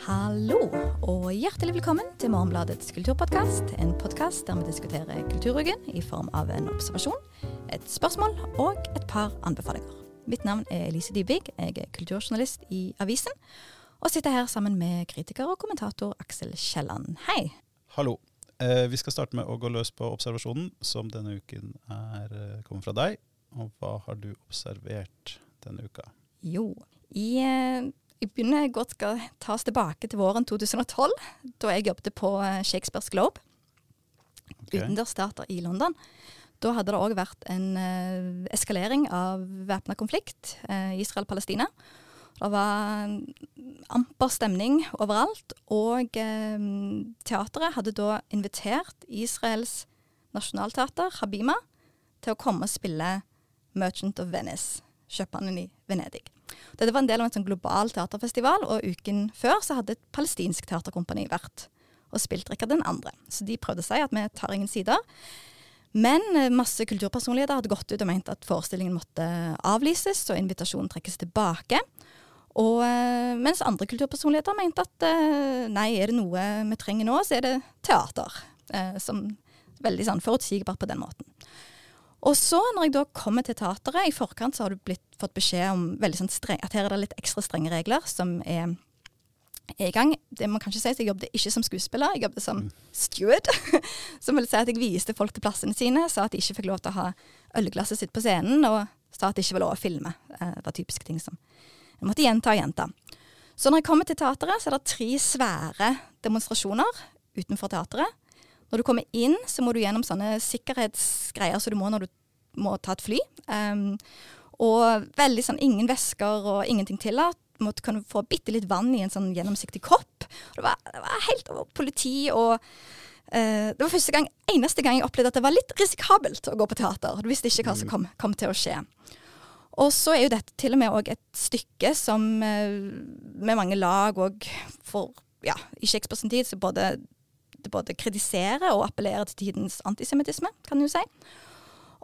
Hallo, og hjertelig velkommen til Morgenbladets kulturpodkast. En podkast der vi diskuterer kulturuken i form av en observasjon, et spørsmål og et par anbefalinger. Mitt navn er Elise Dybvig, jeg er kulturjournalist i avisen, og sitter her sammen med kritiker og kommentator Aksel Kielland. Hei. Hallo. Eh, vi skal starte med å gå løs på observasjonen, som denne uken er eh, kommer fra deg. Og hva har du observert denne uka? Jo, i eh, jeg begynner godt skal ta oss tilbake til våren 2012, da jeg jobbet på eh, Shakespeares Globe, Okay. utendørsteater i London. Da hadde det òg vært en uh, eskalering av væpna konflikt, uh, Israel-Palestina. Det var amper stemning overalt, og uh, teatret hadde da invitert Israels nasjonalteater, Habima, til å komme og spille Merchant of Venice, kjøpmannen i Venedig. Dette var en del av en sånn global teaterfestival, og uken før så hadde et palestinsk teaterkompani vært og spilt Rikard 2. Så de prøvde si at vi tar ingen sider. Men eh, masse kulturpersonligheter hadde gått ut og ment at forestillingen måtte avlyses, og invitasjonen trekkes tilbake. Og eh, mens andre kulturpersonligheter mente at eh, nei, er det noe vi trenger nå, så er det teater. Som veldig sånn forutsigbart på den måten. Og så når jeg da kommer til teateret, i forkant så har du blitt, fått beskjed om sånn streng, at her er det litt ekstra strenge regler som er, er i gang. Det må kanskje sies, jeg jobbet ikke som skuespiller, jeg jobbet som steward. som vil si at jeg viste folk til plassene sine, sa at de ikke fikk lov til å ha ølglasset sitt på scenen, og sa at det ikke var lov å filme. Eh, Det var typiske ting som jeg måtte gjenta og gjenta. Så når jeg kommer til teateret, så er det tre svære demonstrasjoner utenfor teateret. Når du kommer inn, så må du gjennom sånne sikkerhetsgreier som du må når du må ta et fly. Um, og veldig sånn ingen vesker og ingenting tillatt. Måtte kunne få bitte litt vann i en sånn gjennomsiktig kopp. Det, var, det var helt over politi og uh, Det var første gang, eneste gang jeg opplevde at det var litt risikabelt å gå på teater. Du visste ikke hva som kom, kom til å skje. Og så er jo dette til og med òg et stykke som eh, med mange lag òg for Ja, i Shakespeares tid så både det både kritiserer og appellerer til tidens antisemittisme, kan du si.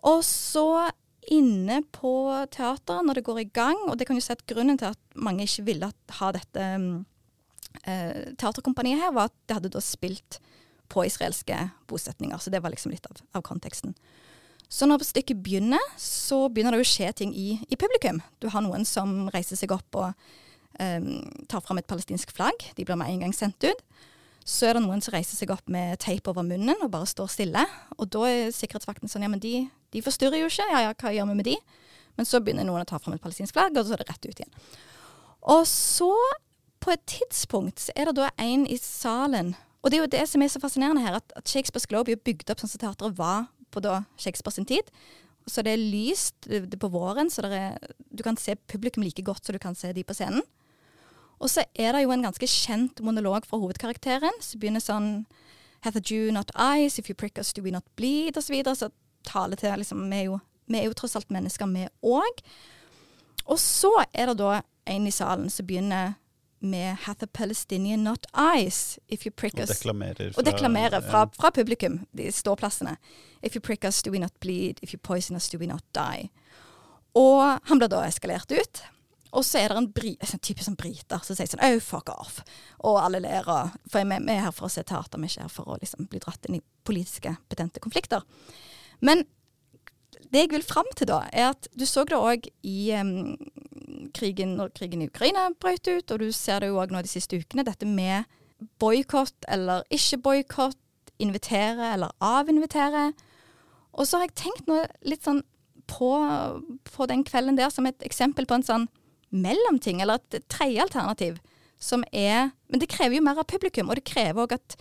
Og så inne på teateret når det går i gang, og det kan jo si at grunnen til at mange ikke ville ha dette mm, eh, teaterkompaniet her, var at det hadde da spilt på israelske bosetninger. Så det var liksom litt av, av konteksten. Så når stykket begynner, så begynner det å skje ting i, i publikum. Du har noen som reiser seg opp og eh, tar fram et palestinsk flagg. De blir med en gang sendt ut. Så er det noen som reiser seg opp med teip over munnen og bare står stille. Og da er sikkerhetsvakten sånn, ja, men de, de forstyrrer jo ikke. Ja, ja, hva gjør vi med de? Men så begynner noen å ta fram et palestinsk flagg, og så er det rett ut igjen. Og så, på et tidspunkt, så er det da en i salen Og det er jo det som er så fascinerende her, at, at Shakespeares Globe er bygd opp sånn som teatret var på da Shakespeare sin tid. Så det er lyst det er på våren, så er, du kan se publikum like godt som du kan se de på scenen. Og så er det jo en ganske kjent monolog fra hovedkarakteren, som begynner sånn Hath a Jew not eyes, if you prick us do we not bleed, og så videre. Så taler til liksom Vi er jo, vi er jo tross alt mennesker, vi òg. Og så er det da en i salen som begynner med Hath a Palestinian not eyes, if you prick Og us fra, og deklamerer fra, ja. fra publikum, de ståplassene. If you prick us, do we not bleed? If you poison us, do we not die? Og han blir da eskalert ut. Og så er det en, bri, en sånn briter som sier sånn oh, fuck off. Og alle ler. og- For vi vi er her for å se teater, vi er ikke her for å liksom bli dratt inn i politiske, betente konflikter. Men det jeg vil fram til da, er at du så det òg i um, krigen når krigen i Ukraina brøt ut, og du ser det jo òg nå de siste ukene, dette med boikott eller ikke boikott, invitere eller avinvitere. Og så har jeg tenkt noe litt sånn på, på den kvelden der som et eksempel på en sånn mellomting, eller et tredje alternativ, som er Men det krever jo mer av publikum, og det krever òg at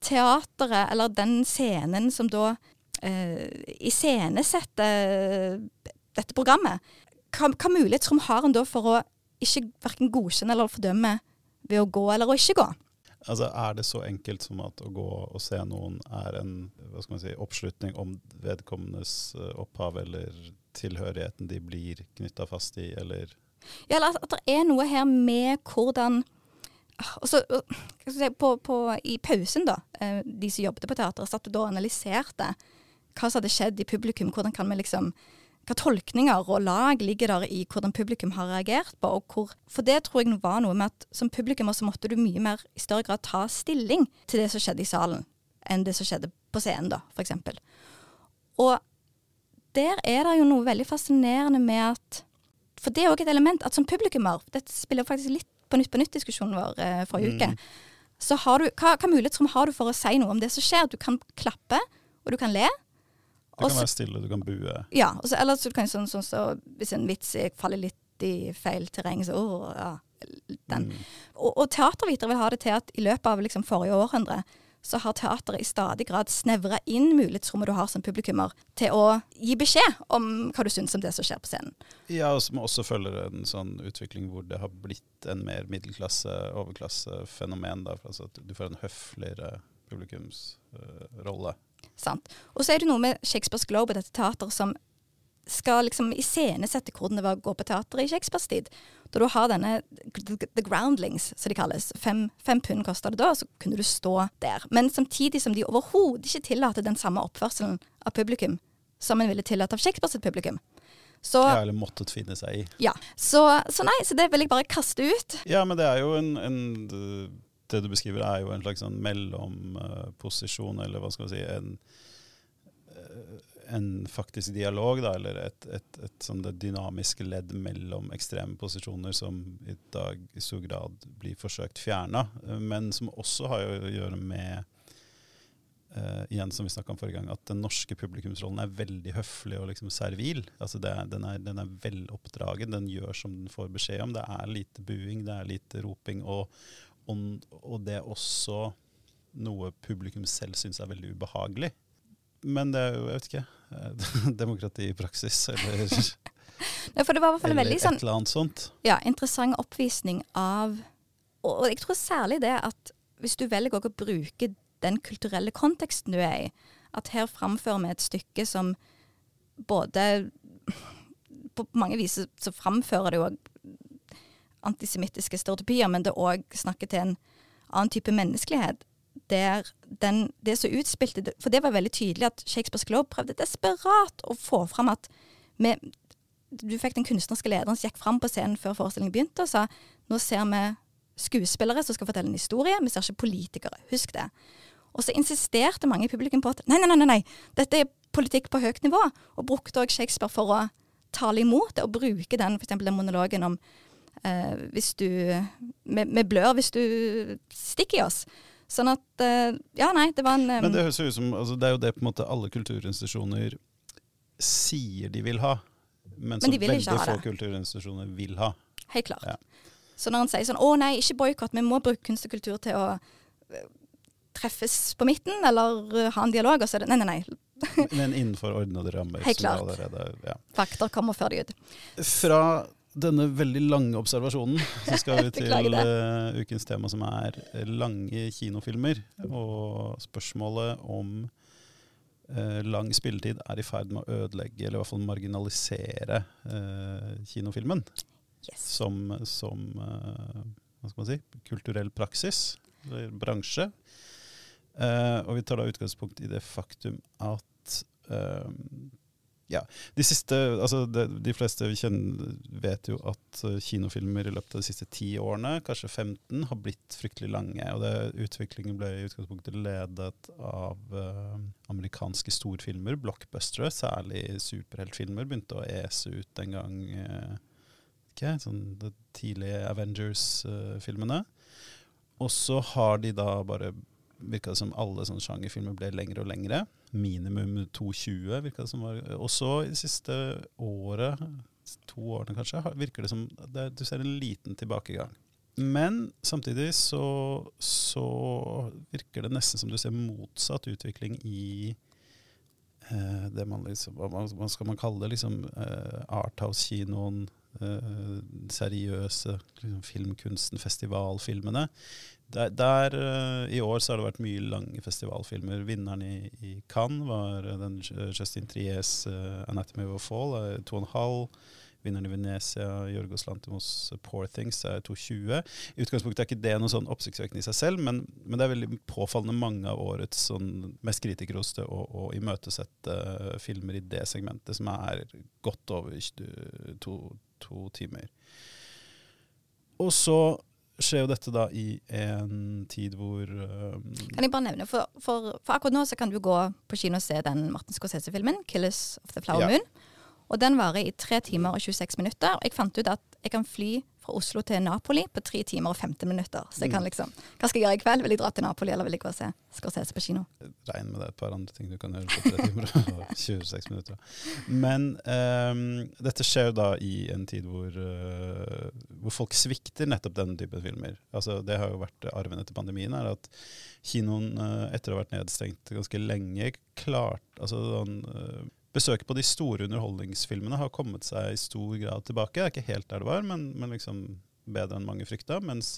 teateret, eller den scenen som da eh, iscenesetter dette programmet, hva, hva mulighetsrom har en da for å ikke verken godkjenne eller fordømme ved å gå eller å ikke gå? Altså, Er det så enkelt som at å gå og se noen er en hva skal man si, oppslutning om vedkommendes eh, opphav eller tilhørigheten de blir knytta fast i, eller Ja, eller at, det er noe her med hvordan Ah, og så, og, hva skal si, på, på, I pausen, da, eh, de som jobbet på teatret, satt da og analyserte hva som hadde skjedd i publikum. Hvordan kan vi liksom hva tolkninger og lag ligger der i hvordan publikum har reagert på. og hvor, For det tror jeg var noe med at som publikum også måtte du mye mer i større grad ta stilling til det som skjedde i salen, enn det som skjedde på scenen, da, f.eks. Og der er det jo noe veldig fascinerende med at For det er òg et element at som publikummer Dette spiller faktisk litt på Nytt på nytt-diskusjonen vår eh, forrige Mm. uke. Så har du, hva, hva mulighetsrom har du for å si noe om det som skjer? Du kan klappe, og du kan le. Du kan være stille, du kan bue. ja, Også, eller så kan sånn, sånn så hvis en vits faller litt i feil terreng, så oh, ja, den. Mm. Og, og teatervitere vil ha det til at i løpet av liksom forrige århundre så har teateret i stadig grad snevra inn mulighetsrommet du har som publikummer, til å gi beskjed om hva du syns om det som skjer på scenen. Ja, og som også følger en sånn utvikling hvor det har blitt en mer middelklasse-overklasse-fenomen. altså at Du får en høfligere publikumsrolle. Sant? Og så er det noe med Shakespeares Globe og dette teateret som skal liksom iscenesette hvordan det var å gå på teater i Shakespeares tid. Da du har denne The Groundlings, som de kalles. Fem, fem pund kosta det da, så kunne du stå der. Men samtidig som de overhodet ikke tillater den samme oppførselen av publikum som en ville tillatt av Shakespeares publikum. Så Ja, ja. eller måttet finne seg i. Så, så nei, så det vil jeg bare kaste ut. Ja, men det er jo en, en Det du beskriver, er jo en slags sånn mellomposisjon, eller hva skal man si en, en faktisk dialog, da, eller et, et, et sånn det dynamiske ledd mellom ekstreme posisjoner som i dag i stor grad blir forsøkt fjerna, men som også har å gjøre med uh, igjen som vi om forrige gang, at den norske publikumsrollen er veldig høflig og liksom servil. Altså det den, er, den er veloppdragen, den gjør som den får beskjed om. Det er lite buing, det er lite roping, og, og, og det er også noe publikum selv syns er veldig ubehagelig. Men det er jo, jeg vet ikke, eh, demokrati i praksis, eller, Nei, For det var i hvert fall en veldig et sånn eller annet sånt. ja, interessant oppvisning av Og og jeg tror særlig det at hvis du velger å bruke den kulturelle konteksten du er i, at her framfører vi et stykke som både På mange vis så- så framfører det jo antisemittiske stereotypier, men det òg snakker til en annen type menneskelighet. Der den, det som utspilte For det var veldig tydelig at Shakespeares Globe prøvde desperat å få fram at vi, du fikk den kunstneriske lederen som gikk fram på scenen før forestillingen begynte og sa nå ser vi skuespillere som skal fortelle en historie, vi ser ikke politikere. Husk det. Og så insisterte mange i publikum på at nei, nei, nei, nei, dette er politikk på høyt nivå, og brukte òg Shakespeare for å tale imot det, og bruke den, f.eks. den monologen om eh, hvis du vi blør hvis du stikker i oss. Sånn at eh, Ja, nei, det var en Men det høres jo ut som altså Det er jo det på en måte alle kulturinstitusjoner sier de vil ha, men som vil ikke veldig få kulturinstitusjoner vil ha. Helt klart. Ja. Så når han sier sånn 'Å nei, ikke boikott, vi må bruke kunst og kultur til å eh, treffes på midten', eller eh, ha en dialog, og så er det Nei, nei, nei. Men innenfor ordnede rammer. Helt som klart. allerede, ja. Fakter kommer før de ut. Fra denne veldig lange observasjonen så skal vi til uh, ukens tema, som er lange kinofilmer. Og spørsmålet om uh, lang spilletid er i ferd med å ødelegge, eller i hvert fall marginalisere, uh, kinofilmen Yes. som, som hva skal man si, kulturell praksis, eller bransje. Og vi tar da utgangspunkt i det faktum at ja, de siste, altså de, de fleste kjenner vet jo at eh, kinofilmer i løpet av de siste ti årene, kanskje 15, har blitt fryktelig lange. Og det, utviklingen ble i utgangspunktet ledet av uh, amerikanske storfilmer, blockbustere, særlig superheltfilmer, begynte å ese ut den gang uh, ikke, sånn de tidlige Avengers-filmene. Og så har de da bare virka det som alle sånne sjangerfilmer ble lengre og lengre. Minimum 2,20 virka det som var. Og i det siste året, to årene kanskje, virker det som det, du ser en liten tilbakegang. Men samtidig så, så virker det nesten som du ser motsatt utvikling i eh, det man liksom, hva skal man kalle det, liksom eh, Arthouse-kinoen, eh, seriøse liksom, filmkunsten, festivalfilmene. Der, der uh, I år så har det vært mye lange festivalfilmer. Vinneren i, i Cannes var eh, den Justin Triers uh, 'Anatomy of a Fall', en halv. vinneren i Venezia, Jorgos Lantimos Poor Things, er 2,20. I utgangspunktet er ikke det noe sånn oppsiktsvekkende i seg selv, men, men, det er veldig påfallende mange av årets sånn, mest kritikerroste og, og imøtesette filmer i det segmentet, som er godt over to, to timer. Og så skjer jo dette da i en tid hvor um, Kan jeg bare nevne, for, for, for, akkurat nå så kan du gå på kino og se den Martin Scorsese-filmen, 'Killers of the Flower ja. Moon'. Og den varer i 3 timer og 26 minutter. Og jeg fant ut at jeg kan fly fra Oslo til Napoli på 3 timer og 15 minutter. Så jeg kan mm. liksom Hva skal jeg gjøre i kveld? Vil jeg dra til Napoli, eller vil jeg gå og se Scorsese på kino? Regn med det et par andre ting du kan gjøre på 3 timer og 26 minutter. Men um, dette skjer jo da i en tid hvor, uh, hvor folk svikter nettopp denne typen filmer. Altså Det har jo vært arven etter pandemien, er at kinoen, uh, etter å ha vært nedstengt ganske lenge, klart altså, sånn, uh, besøket på de store underholdningsfilmene har kommet seg i stor grad tilbake. Det er ikke helt der det var, men, men liksom bedre enn mange frykta. Mens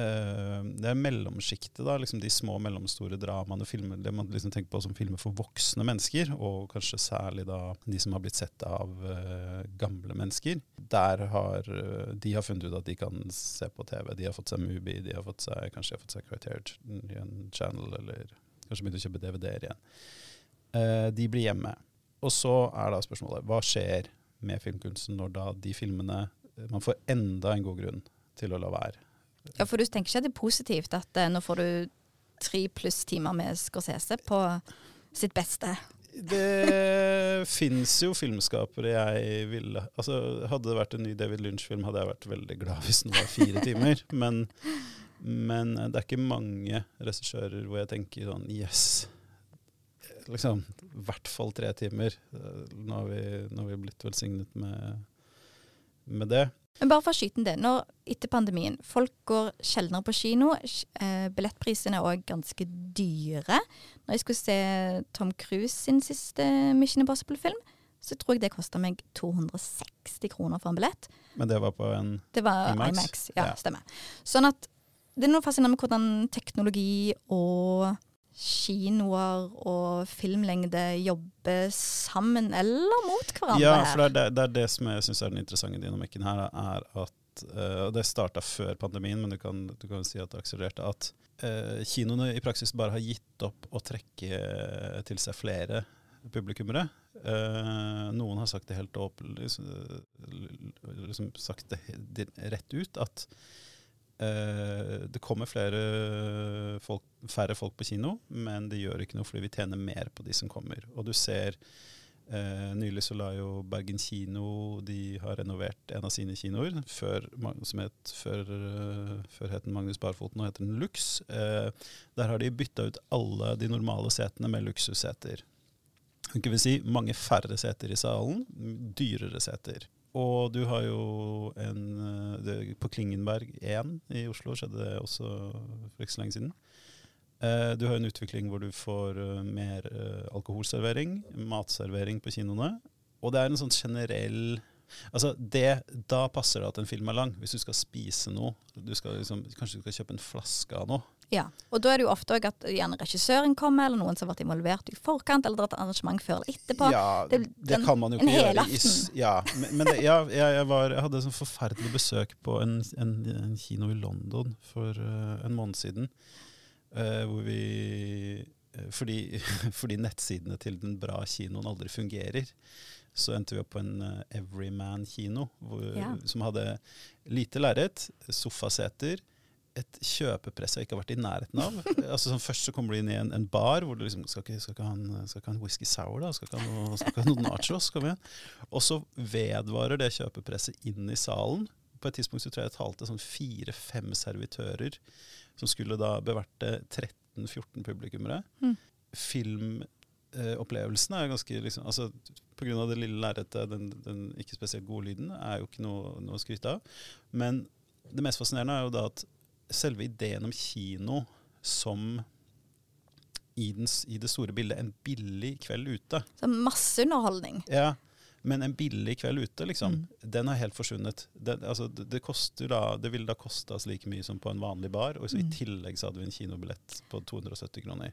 øh, det er mellomsjiktet, da, liksom de små mellomstore dramaene, filmer, det man liksom tenker på som filmer for voksne mennesker, og kanskje særlig da de som har blitt sett av øh, gamle mennesker, der har øh, de har funnet ut at de kan se på TV. De har fått seg Mubi, de har fått seg, kanskje de har fått seg Criterion Channel, eller kanskje begynt å kjøpe DVD-er igjen. De blir hjemme. Og så er da spørsmålet hva skjer med filmkunsten når da de filmene eh, Man får enda en god grunn til å la være. Ja, For du tenker ikke at det er positivt at uh, nå får du tre pluss timer med Scorsese på sitt beste? Det fins jo filmskapere jeg ville Altså, Hadde det vært en ny David Lynch-film, hadde jeg vært veldig glad hvis den var fire timer. Men, men det er ikke mange regissører hvor jeg tenker sånn Yes, liksom, i hvert fall tre timer. Nå har vi, nå har vi blitt velsignet med, med, det. Men bare for å skyte det. Når, etter pandemien, folk går sjeldnere på kino. Eh, billettprisene er òg ganske dyre. Når jeg skulle se Tom Cruise sin siste Mission Impossible-film, så tror jeg det kosta meg 260 kroner for en billett. Men det var på en det var IMAX? IMAX ja, ja, stemmer. Sånn at det er noe fascinerende med hvordan teknologi og kinoer og filmlengde jobber sammen eller mot hverandre? Ja, for det er det, det, er det som jeg syns er den interessante dynamikken her, er at uh, Det starta før pandemien, men du kan, du kan si at det akselererte. At uh, kinoene i praksis bare har gitt opp å trekke til seg flere publikummere. Uh, noen har sagt det helt åpent, liksom, liksom sagt det rett ut, at det kommer folk, færre folk på kino, men det gjør ikke noe fordi vi tjener mer på de som kommer. Og du ser uh, Nylig så la jo Bergen kino De har renovert en av sine kinoer, før, som het, før, uh, før het Magnus Barfoten, nå heter den Lux. der har de bytta ut alle de normale setene med luksusseter. Det vil si mange færre seter i salen, dyrere seter. Og du har jo en eh, det, På Klingenberg 1 i Oslo skjedde det også for ikke så lenge siden. Eh, du har en utvikling hvor du får uh, mer alkoholservering, matservering på kinoene. Og det er en sånn generell Altså det, Da passer det at en film er lang. Hvis du skal spise noe, du skal liksom, kanskje du skal kjøpe en flaske av noe. Ja, og da er det jo ofte òg at gjerne regissøren kommer, eller noen som har vært involvert i forkant, eller dratt arrangement før eller etterpå. Ja, det, det kan man jo ikke gjøre. I, ja, men, men det, ja, jeg, jeg, var, jeg, hadde et forferdelig besøk på en, en, en, kino i London for uh, en måned siden. Uh, hvor vi uh, fordi, fordi nettsidene til den bra kinoen aldri fungerer så endte vi opp på en uh, Everyman-kino, ja. som hadde lite lerret, sofaseter, et kjøpepress jeg ikke har vært i nærheten av. altså sånn, Først så kommer du inn i en, en bar hvor du liksom skal ikke, skal ikke, ha, en, skal ikke ha en whisky sour, da? Skal ikke ha noe, skal ikke ha noe nachos? Kom igjen. Og så vedvarer det kjøpepresset inn i salen. På et tidspunkt så tror jeg jeg talte sånn fire-fem servitører som skulle da beverte 13-14 publikummere. Mm. Filmopplevelsen er ganske liksom, altså Pga. det lille lerretet, den, den, ikke spesielt gode lyden, er jo ikke noe, noe å skryte av. Men det mest fascinerende er jo da at selve ideen om kino som i, den, i, det store bildet en billig kveld ute. Så masse underholdning. Ja, men en billig kveld ute, liksom, mm. den har helt forsvunnet. Det, altså, det, det, koster da, det ville da kosta oss like mye som på en vanlig bar, og så mm. i tillegg så hadde vi en kinobillett på 270 kroner.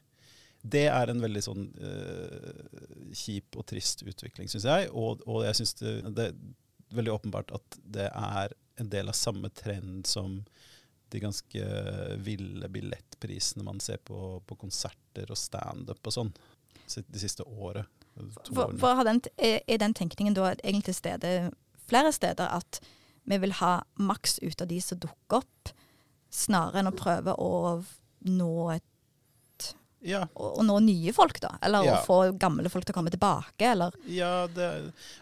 Det er en veldig sånn uh, kjip og trist utvikling, syns jeg. Og, og jeg syns det, det, veldig åpenbart at det er en del av samme trend som de ganske ville billettprisene man ser på, på konserter og standup og sånn de siste året. For, for den, er, den tenkningen da egentlig til stede flere steder at vi vil ha maks ut av de som dukker opp, snarere enn å prøve å nå et ja. å, nå nye folk, da? Eller ja. å få gamle folk til å komme tilbake, eller? Ja, det,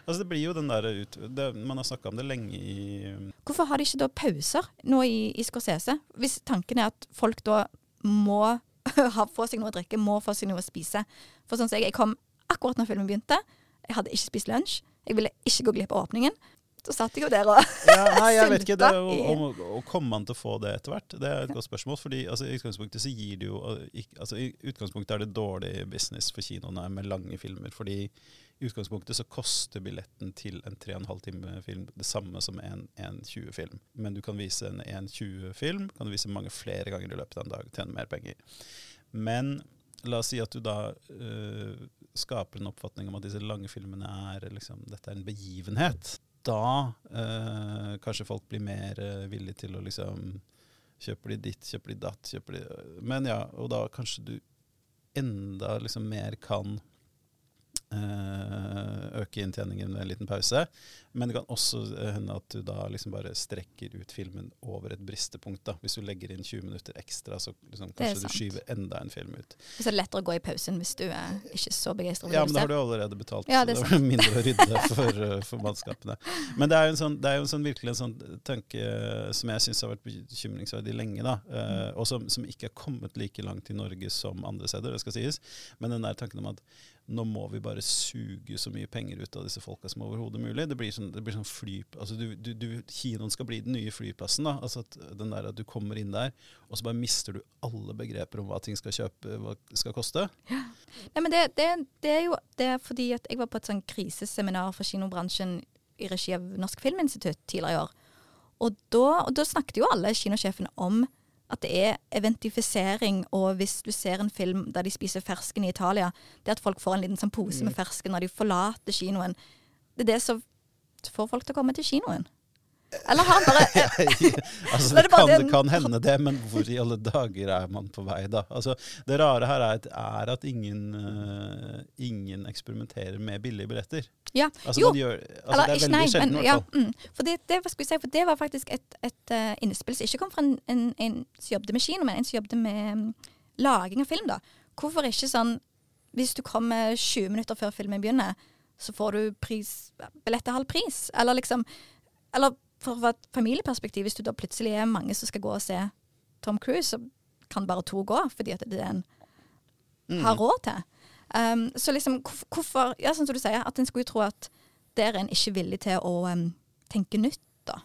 altså det blir jo den der ut, det, Man har snakka om det lenge i Hvorfor har de ikke da pauser nå i, i Scorsese? Hvis tanken er at folk da må ha, få seg noe å drikke, må få seg noe å spise. For sånn som jeg, jeg kom akkurat når filmen begynte. Jeg hadde ikke spist lunsj. Jeg ville ikke gå glipp av åpningen. Så satt jeg jo der og ja, Nei, jeg vet ikke. Det, om, om, kommer man til å få det etter hvert? Det er et godt spørsmål. fordi altså, I utgangspunktet så gir det jo altså, I utgangspunktet er det dårlig business for kinoene med lange filmer. fordi i utgangspunktet så koster billetten til en 3,5 time film det samme som en 1,20-film. Men du kan vise en 1,20-film kan du vise mange flere ganger i løpet av en dag, tjene mer penger. Men la oss si at du da uh, skaper en oppfatning om at disse lange filmene er liksom, dette er en begivenhet da eh, kanskje folk blir mer eh, villige til å liksom Kjøper de ditt, kjøper de datt, kjøper de Men ja, og da kanskje du enda liksom mer kan øke inntjeningen med en liten pause. Men det kan også eh, hende at du da liksom bare strekker ut filmen over et bristepunkt. da. Hvis du legger inn 20 minutter ekstra, så liksom kanskje du skyver enda en film ut. Så det er lettere å gå i pausen hvis du er ikke så begeistra Ja, men da har du allerede betalt, ja, det så det er mindre å rydde for, eh, for mannskapene. Men det er jo, en sånn, det er jo en sånn, virkelig en sånn tanke som jeg syns har vært bekymringsverdig lenge, da. Mm. og som, som ikke har kommet like langt i Norge som andre steder, det skal sies. Men den der tanken om at nå må vi bare suge så mye penger ut av disse folka som overhodet mulig. Det blir sånn, det blir sånn fly... Altså du, du, du, kinoen skal bli den nye flyplassen. da, altså at den der at Du kommer inn der, og så bare mister du alle begreper om hva ting skal kjøpe, hva skal koste. Ja. Nei, men det, det, det, er jo det er fordi at jeg var på et sånn kriseseminar for kinobransjen i regi av Norsk Filminstitutt tidligere i år. Og da, og da snakket jo alle kinosjefene om at det er eventifisering, og hvis du ser en film der de spiser fersken i Italia, det at folk får en liten sånn pose med mm. fersken når de forlater kinoen, det er det som får folk til å komme til kinoen. Eller har han bare altså, det, kan, det, kan, hende det, men hvor i alle dager er man på vei da? Altså, det rare her er at, er at ingen, uh, ingen, eksperimenterer med billige billetter. Ja, altså, jo. Gjør, altså, Eller, det er veldig nei, sjelden, i fall. Mm, for, det, det, si, for det, var faktisk et, et uh, innspill som ikke kom fra en, en, en, som jobbet med kino, men en som jobbet med um, laging av film. da. Hvorfor ikke sånn Hvis du kommer 20 minutter før filmen begynner, så får du pris, billett til halv pris. Eller liksom Eller fra et familieperspektiv, hvis du da plutselig er mange som skal gå og se Tom Cruise, så kan bare to gå, fordi at det er en mm. har råd til. Um, så liksom, hvorfor Ja, sånn som du sier, at en skulle tro at der er en ikke villig til å um, tenke nytt, da.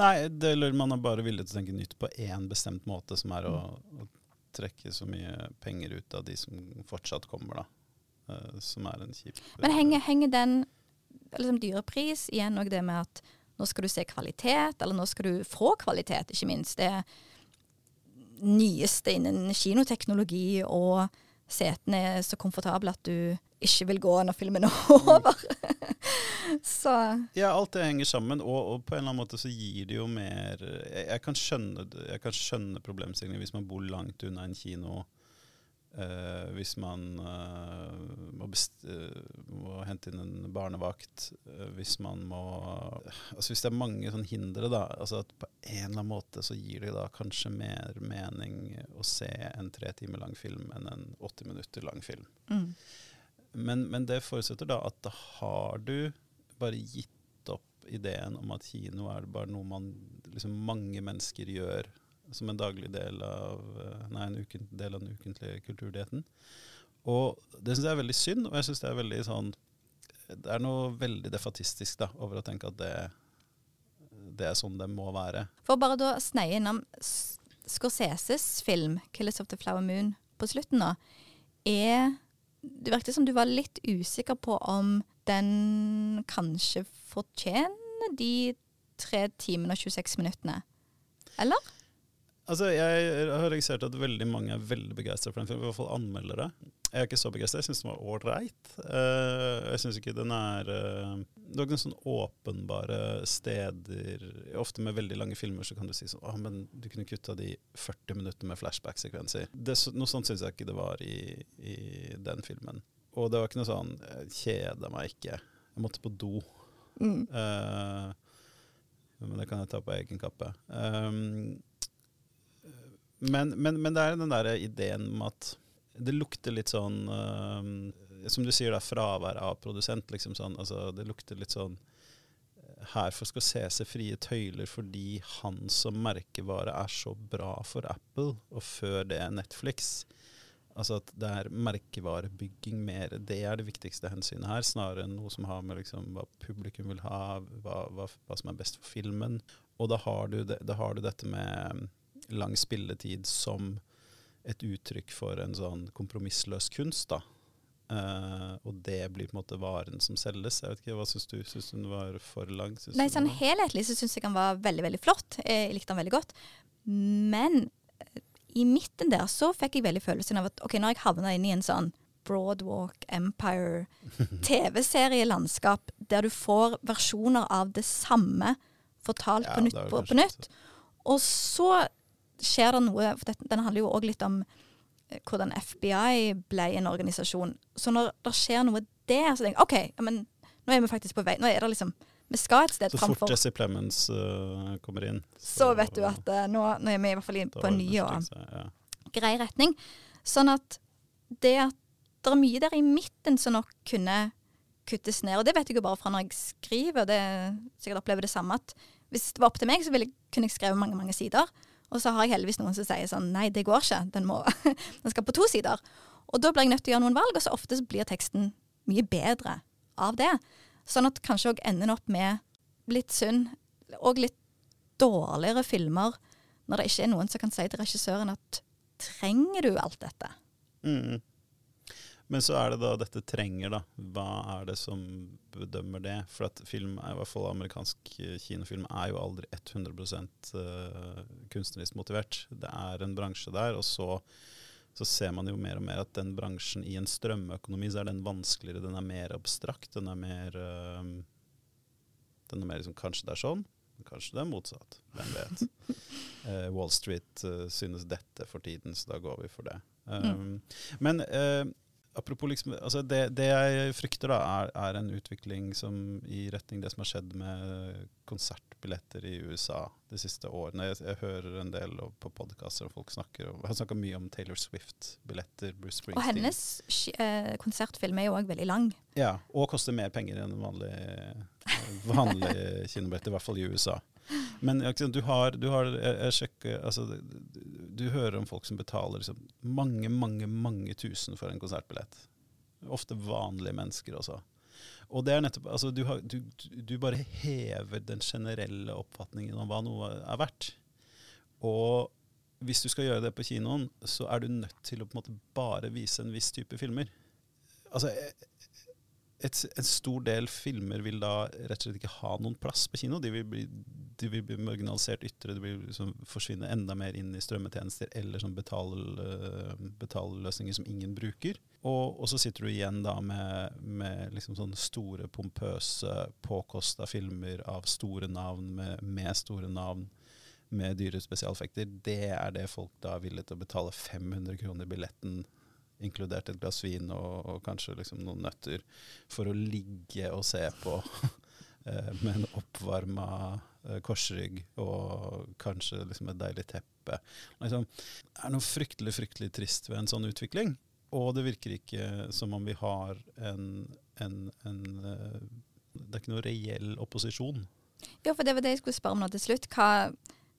Nei, det, eller man er bare villig til å tenke nytt på én bestemt måte, som er å, å, trekke så mye penger ut av de som fortsatt kommer, da. Uh, som er en kjip Men henger, henger den liksom dyrepris igjen òg det med at nå skal du se kvalitet, eller nå skal du få kvalitet, ikke minst. Det nyeste innen kinoteknologi, og setene er så komfortable at du ikke vil gå når filmen er over. så Ja, alt det henger sammen, og, og, på en eller annen måte så gir det jo mer Jeg, jeg kan skjønne, jeg skjønne problemstillingen hvis man bor langt unna en kino Uh, hvis man uh, må, uh, må, hente inn en barnevakt, hvis man må altså Hvis det er mange sånne hindre, da, altså at på en eller annen måte så gir det da kanskje mer mening å se en tre timer lang film enn en 80 minutter lang film. Mm. Men, men, det forutsetter da at da har du bare gitt opp ideen om at kino er bare noe man liksom mange mennesker gjør som en daglig del av, eh, nei, en uken, del av den ukentlige kulturdietten. Og det syns jeg er veldig synd, og jeg syns det er veldig sånn Det er noe veldig defatistisk da, over å tenke at det, det er sånn det må være. For bare da sneie innom Scorseses film 'Killers of the Flower Moon' på slutten nå, er Det virket som du var litt usikker på om den kanskje fortjener de tre timene og 26 minuttene. Eller? Altså, jeg har registrert at veldig mange er veldig begeistra for den filmen, i hvert fall anmeldere. jeg er ikke så begeistra. Jeg syns den var ålreit. Uh, jeg syns ikke den er uh, Det var ikke noen sånn åpenbare steder Ofte med veldig lange filmer så kan du si sånn Å, men du kunne kutta de 40 minutter med flashback-sekvenser. Noe sånt syns jeg ikke det var i, i, den filmen. Og det var ikke noe sånn Jeg kjeda meg ikke. Jeg måtte på do. Mm. Uh, men det kan jeg ta på egen kappe. Um, men, men, men, det er den der ideen med at det lukter litt sånn uh, Som du sier, da, fravær av produsent. Liksom sånn, altså, det lukter litt sånn Her for skal se frie tøyler fordi han som merkevare er så bra for Apple, og før det er Netflix. Altså at det er merkevarebygging mer. Det er det viktigste hensynet her, snarere enn noe som har med liksom, hva publikum vil ha, hva, hva, hva, som er best for filmen. Og da har du, det, da har du dette med lang spilletid som et uttrykk for en sånn kompromissløs kunst, da. Uh, og det blir på en måte varen som selges. Jeg vet ikke, Hva syns du? Syns du den var for lang? Synes Nei, sånn Helhetlig så syns jeg den var veldig veldig flott. Jeg likte den veldig godt. Men eh, i midten der så fikk jeg veldig følelsen av at ok, når jeg havna inn i en sånn Broadwalk Empire TV-serielandskap der du får versjoner av det samme fortalt ja, på nytt på, på nytt, og så skjer det noe For det, den handler jo òg litt om eh, hvordan FBI ble en organisasjon. Så når det skjer noe der, så tenker jeg OK, men nå er vi faktisk på vei. Nå er det liksom Vi skal et sted framfor. Så fort Jesse Plemons uh, kommer inn, så, så, vet du at uh, nå, nå, er vi i hvert fall på en ny og ja. grei retning. Sånn at det at det er mye der i midten som nok kunne kuttes ned. Og det vet jeg jo bare fra når jeg skriver, og det sikkert opplever det samme. at Hvis det var opp til meg, så ville kunne jeg skrevet mange mange sider. Og så har jeg heldigvis noen som sier sånn nei, det går ikke, den, må, den skal på to sider. Og da blir jeg nødt til å gjøre noen valg, og så ofte så blir teksten mye bedre av det. Sånn at kanskje òg ender opp med litt synd, og litt dårligere filmer, når det ikke er noen som kan si til regissøren at trenger du alt dette? Mm. Men så er det da dette trenger, da. Hva er det som bedømmer det? For at film, i hvert fall amerikansk kinofilm, er jo aldri 100 uh, kunstnerisk motivert. Det er en bransje der, og så, så, ser man jo mer og mer at den bransjen i en strømøkonomi, så er den vanskeligere. Den er mer abstrakt. Den er mer, uh, den er mer liksom, Kanskje det er sånn, kanskje det er motsatt. Hvem vet. Uh, Wall Street synes dette for tiden, så da går vi for det. Um, mm. Men apropos liksom, altså det, det, jeg frykter, da, er, er, en utvikling som i retning det som har skjedd med konsertbilletter i USA de siste årene. Jeg, jeg hører en del på podkaster og folk snakker og har snakka mye om Taylor Swift-billetter. Bruce Springsteen. Og hennes eh, konsertfilm er jo òg veldig lang. Ja, og koster mer penger enn vanlig, vanlig kinobillett, i hvert fall i USA. Men du har, du har jeg, sjekker, altså, du hører om folk som betaler liksom, mange, mange, mange tusen for en konsertbillett. Ofte vanlige mennesker også. Og det er nettopp, altså, du, har, du, du, bare hever den generelle oppfatningen om hva noe er verdt. Og hvis du skal gjøre det på kinoen, så er du nødt til å på en måte bare vise en viss type filmer. Altså, et, en stor del filmer vil da rett og slett ikke ha noen plass på kino. De vil bli, de vil bli marginalisert ytre, de vil liksom forsvinne enda mer inn i strømmetjenester eller sånn betal, betalløsninger som ingen bruker. Og, og, så sitter du igjen da med, med liksom sånne store, pompøse, påkosta filmer av store navn, med, med store navn med dyre spesialeffekter. Det er det folk da er villige til å betale 500 kroner billetten inkludert et glass vin og, og kanskje liksom noen nøtter, for å ligge og se på eh, med en oppvarma korsrygg og kanskje liksom et deilig teppe. Liksom, det er noe fryktelig, fryktelig trist ved en sånn utvikling. Og det virker ikke som om vi har en, en, en eh, Det er ikke noe reell opposisjon. Ja, for det var det jeg skulle spørre om nå til slutt. Hva,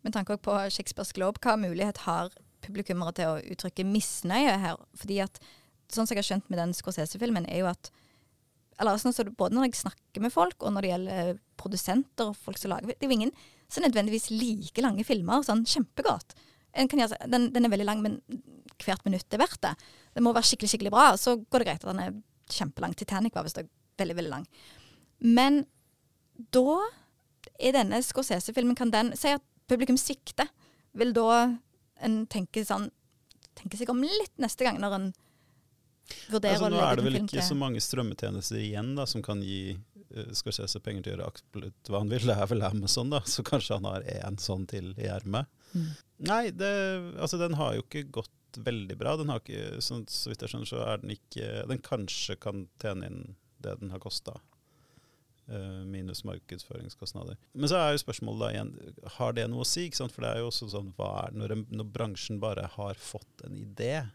med tanke på Shakespeares Globe, hva mulighet har publikummere til å uttrykke misnøye her. fordi at sånn som jeg har skjønt med den Scorsese-filmen, er jo at eller sånn, så Både når jeg snakker med folk, og når det gjelder produsenter og folk som lager Det er jo ingen som nødvendigvis like lange filmer sånn kjempegodt. Gjøre, den, den, er veldig lang, men hvert minutt er verdt det. Det må være skikkelig skikkelig bra. Så går det greit at den er kjempelang. Titanic var visst veldig, veldig lang. Men da er denne Scorsese-filmen Kan den si at publikum svikter? Vil da en tenke sånn Tenke seg om litt neste gang når en vurdere Altså, å nå er det vel ikke ikke så mange strømmetjenester igjen da, som kan gi skal se seg penger til å gjøre absolutt hva han vil. Det er vel Amazon, da, så kanskje han har én sånn til i ermet. Mm. Nei, det, altså den har jo ikke gått veldig bra. Den har ikke, så, så vidt jeg skjønner, så er den ikke Den kanskje kan tjene inn det den har kosta. minus markedsføringskostnader. Men så er jo spørsmålet da igjen, har det noe å si? For det er jo også sånn, når, når bransjen bare har fått en idé,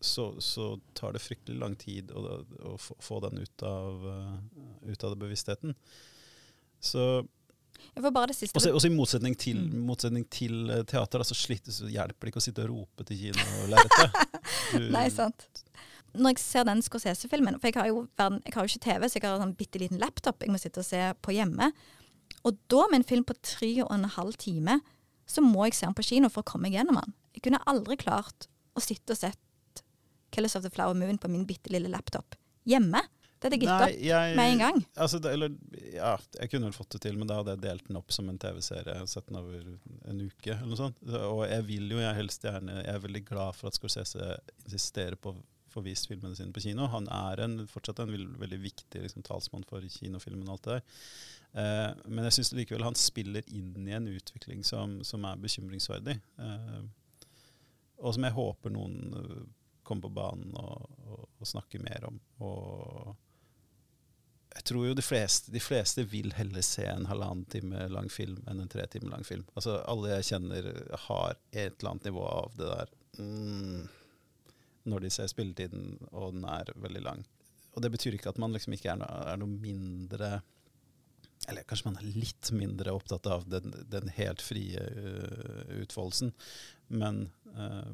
så, så tar det fryktelig lang tid å, å få, den ut av, uh, ut av bevisstheten. Så bare det siste også, også i motsetning til, Mm. motsetning til eh, teater, så, sliter, så hjelper det ikke å sitte og rope til kinolerretet. Du- Nei, sant. Når jeg ser den Scorsese-filmen For jeg har, jo, jeg har jo ikke TV, så jeg har en sånn bitte liten laptop jeg må sitte og se på hjemme. Og da, med en film på tre og en halv time, så må jeg se den på kino for å komme meg gjennom den. Jeg kunne aldri klart å sitte og sett Killers of the Flower Moon på min bitte lille laptop hjemme. Det hadde jeg gitt opp jeg- med en gang. Altså, det, eller, ja, jeg kunne vel fått det til, men da hadde jeg delt den opp som en TV-serie. Sett den over en uke eller noe sånt. Og jeg vil jo jeg helst gjerne Jeg er veldig glad for at Scorsese insisterer på å få vist filmene sine på kino. Han er en, fortsatt en veldig, veldig viktig liksom, talsmann for kinofilmen og alt det der. Eh, men jeg syns likevel han spiller inn i en utvikling som, som er bekymringsverdig. Eh, og som jeg håper noen kommer på banen og, og, og snakke mer om. Og jeg tror jo de fleste, de fleste vil heller se en halvannen time lang film enn en tre timer lang film. Altså Alle jeg kjenner har et eller annet nivå av det der mm, når de ser spilletiden, og den er veldig lang. Og det betyr ikke at man liksom ikke er noe, er noe mindre Eller kanskje man er litt mindre opptatt av den, den helt frie uh, utfoldelsen, men uh,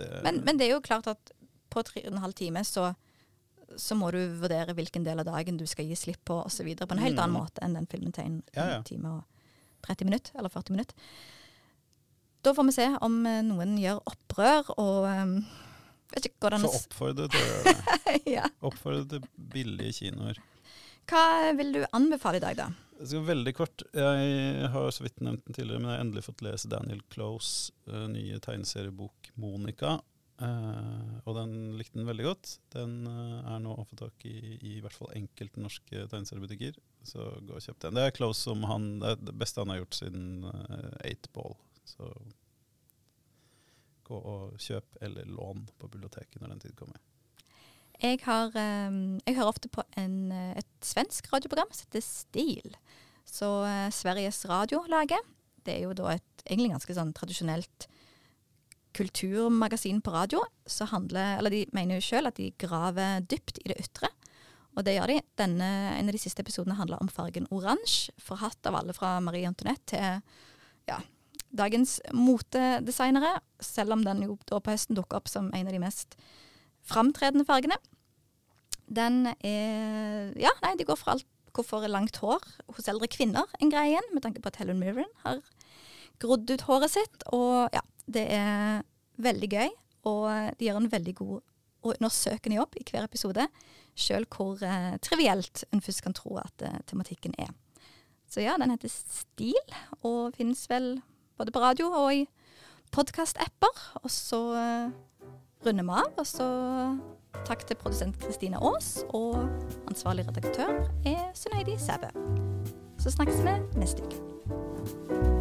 det Men, men det er jo klart at på tre og en halv time så, så må du vurdere hvilken del av dagen du skal gi slipp på osv. på en helt Mm. annen måte enn den filmen til en, Ja, ja. time og 30 minutter, eller 40 minutter. Da får vi se om eh, noen gjør opprør og um, vet ikke, går det an å s- oppfordre til å gjøre det. ja. Oppfordre til billige kinoer. Hva vil du anbefale i dag, da? Skal veldig kort. Jeg har så vidt nevnt den tidligere, men jeg har endelig fått lese Daniel Close' uh, nye tegneseriebok 'Monica'. Uh, og den likte den veldig godt. Den uh, er nå å få tak i i hvert fall enkelte norske tegneseriebutikker. Så gå og kjøp den. Det er Close som han, det er det beste han har gjort siden uh, Eight Ball. Så gå og kjøp eller lån på biblioteket når den tid kommer. Jeg, har, um, jeg hører ofte på en, eh, et svensk radioprogram som heter Stil. Så eh, Sveriges Radio lager. Det er jo da et egentlig ganske sånn tradisjonelt kulturmagasin på radio. Så handler, eller De mener jo sjøl at de graver dypt i det ytre. Og det gjør de. Denne, en av de siste episodene handler om fargen oransje. Forhatt av alle fra Marie Antoinette til ja, dagens motedesignere. Selv om den jo da på høsten dukker opp som en av de mest framtredende fargene. Den er Ja, nei, de går for alt hvorfor langt hår hos eldre kvinner en greie igjen, med tanke på at Helen Mirren har grodd ut håret sitt. Og ja, det er veldig gøy, og de gjør en veldig god og undersøkende jobb i hver episode. Sjøl hvor eh, trivielt en først kan tro at eh, tematikken er. Så ja, den heter Stil, og finnes vel både på radio og i podkast-apper. Og så eh, runder vi av, og så takk til produsent Kristine Aas, og ansvarlig redaktør er Suneidi Sæbø. Så snakkes vi neste uke.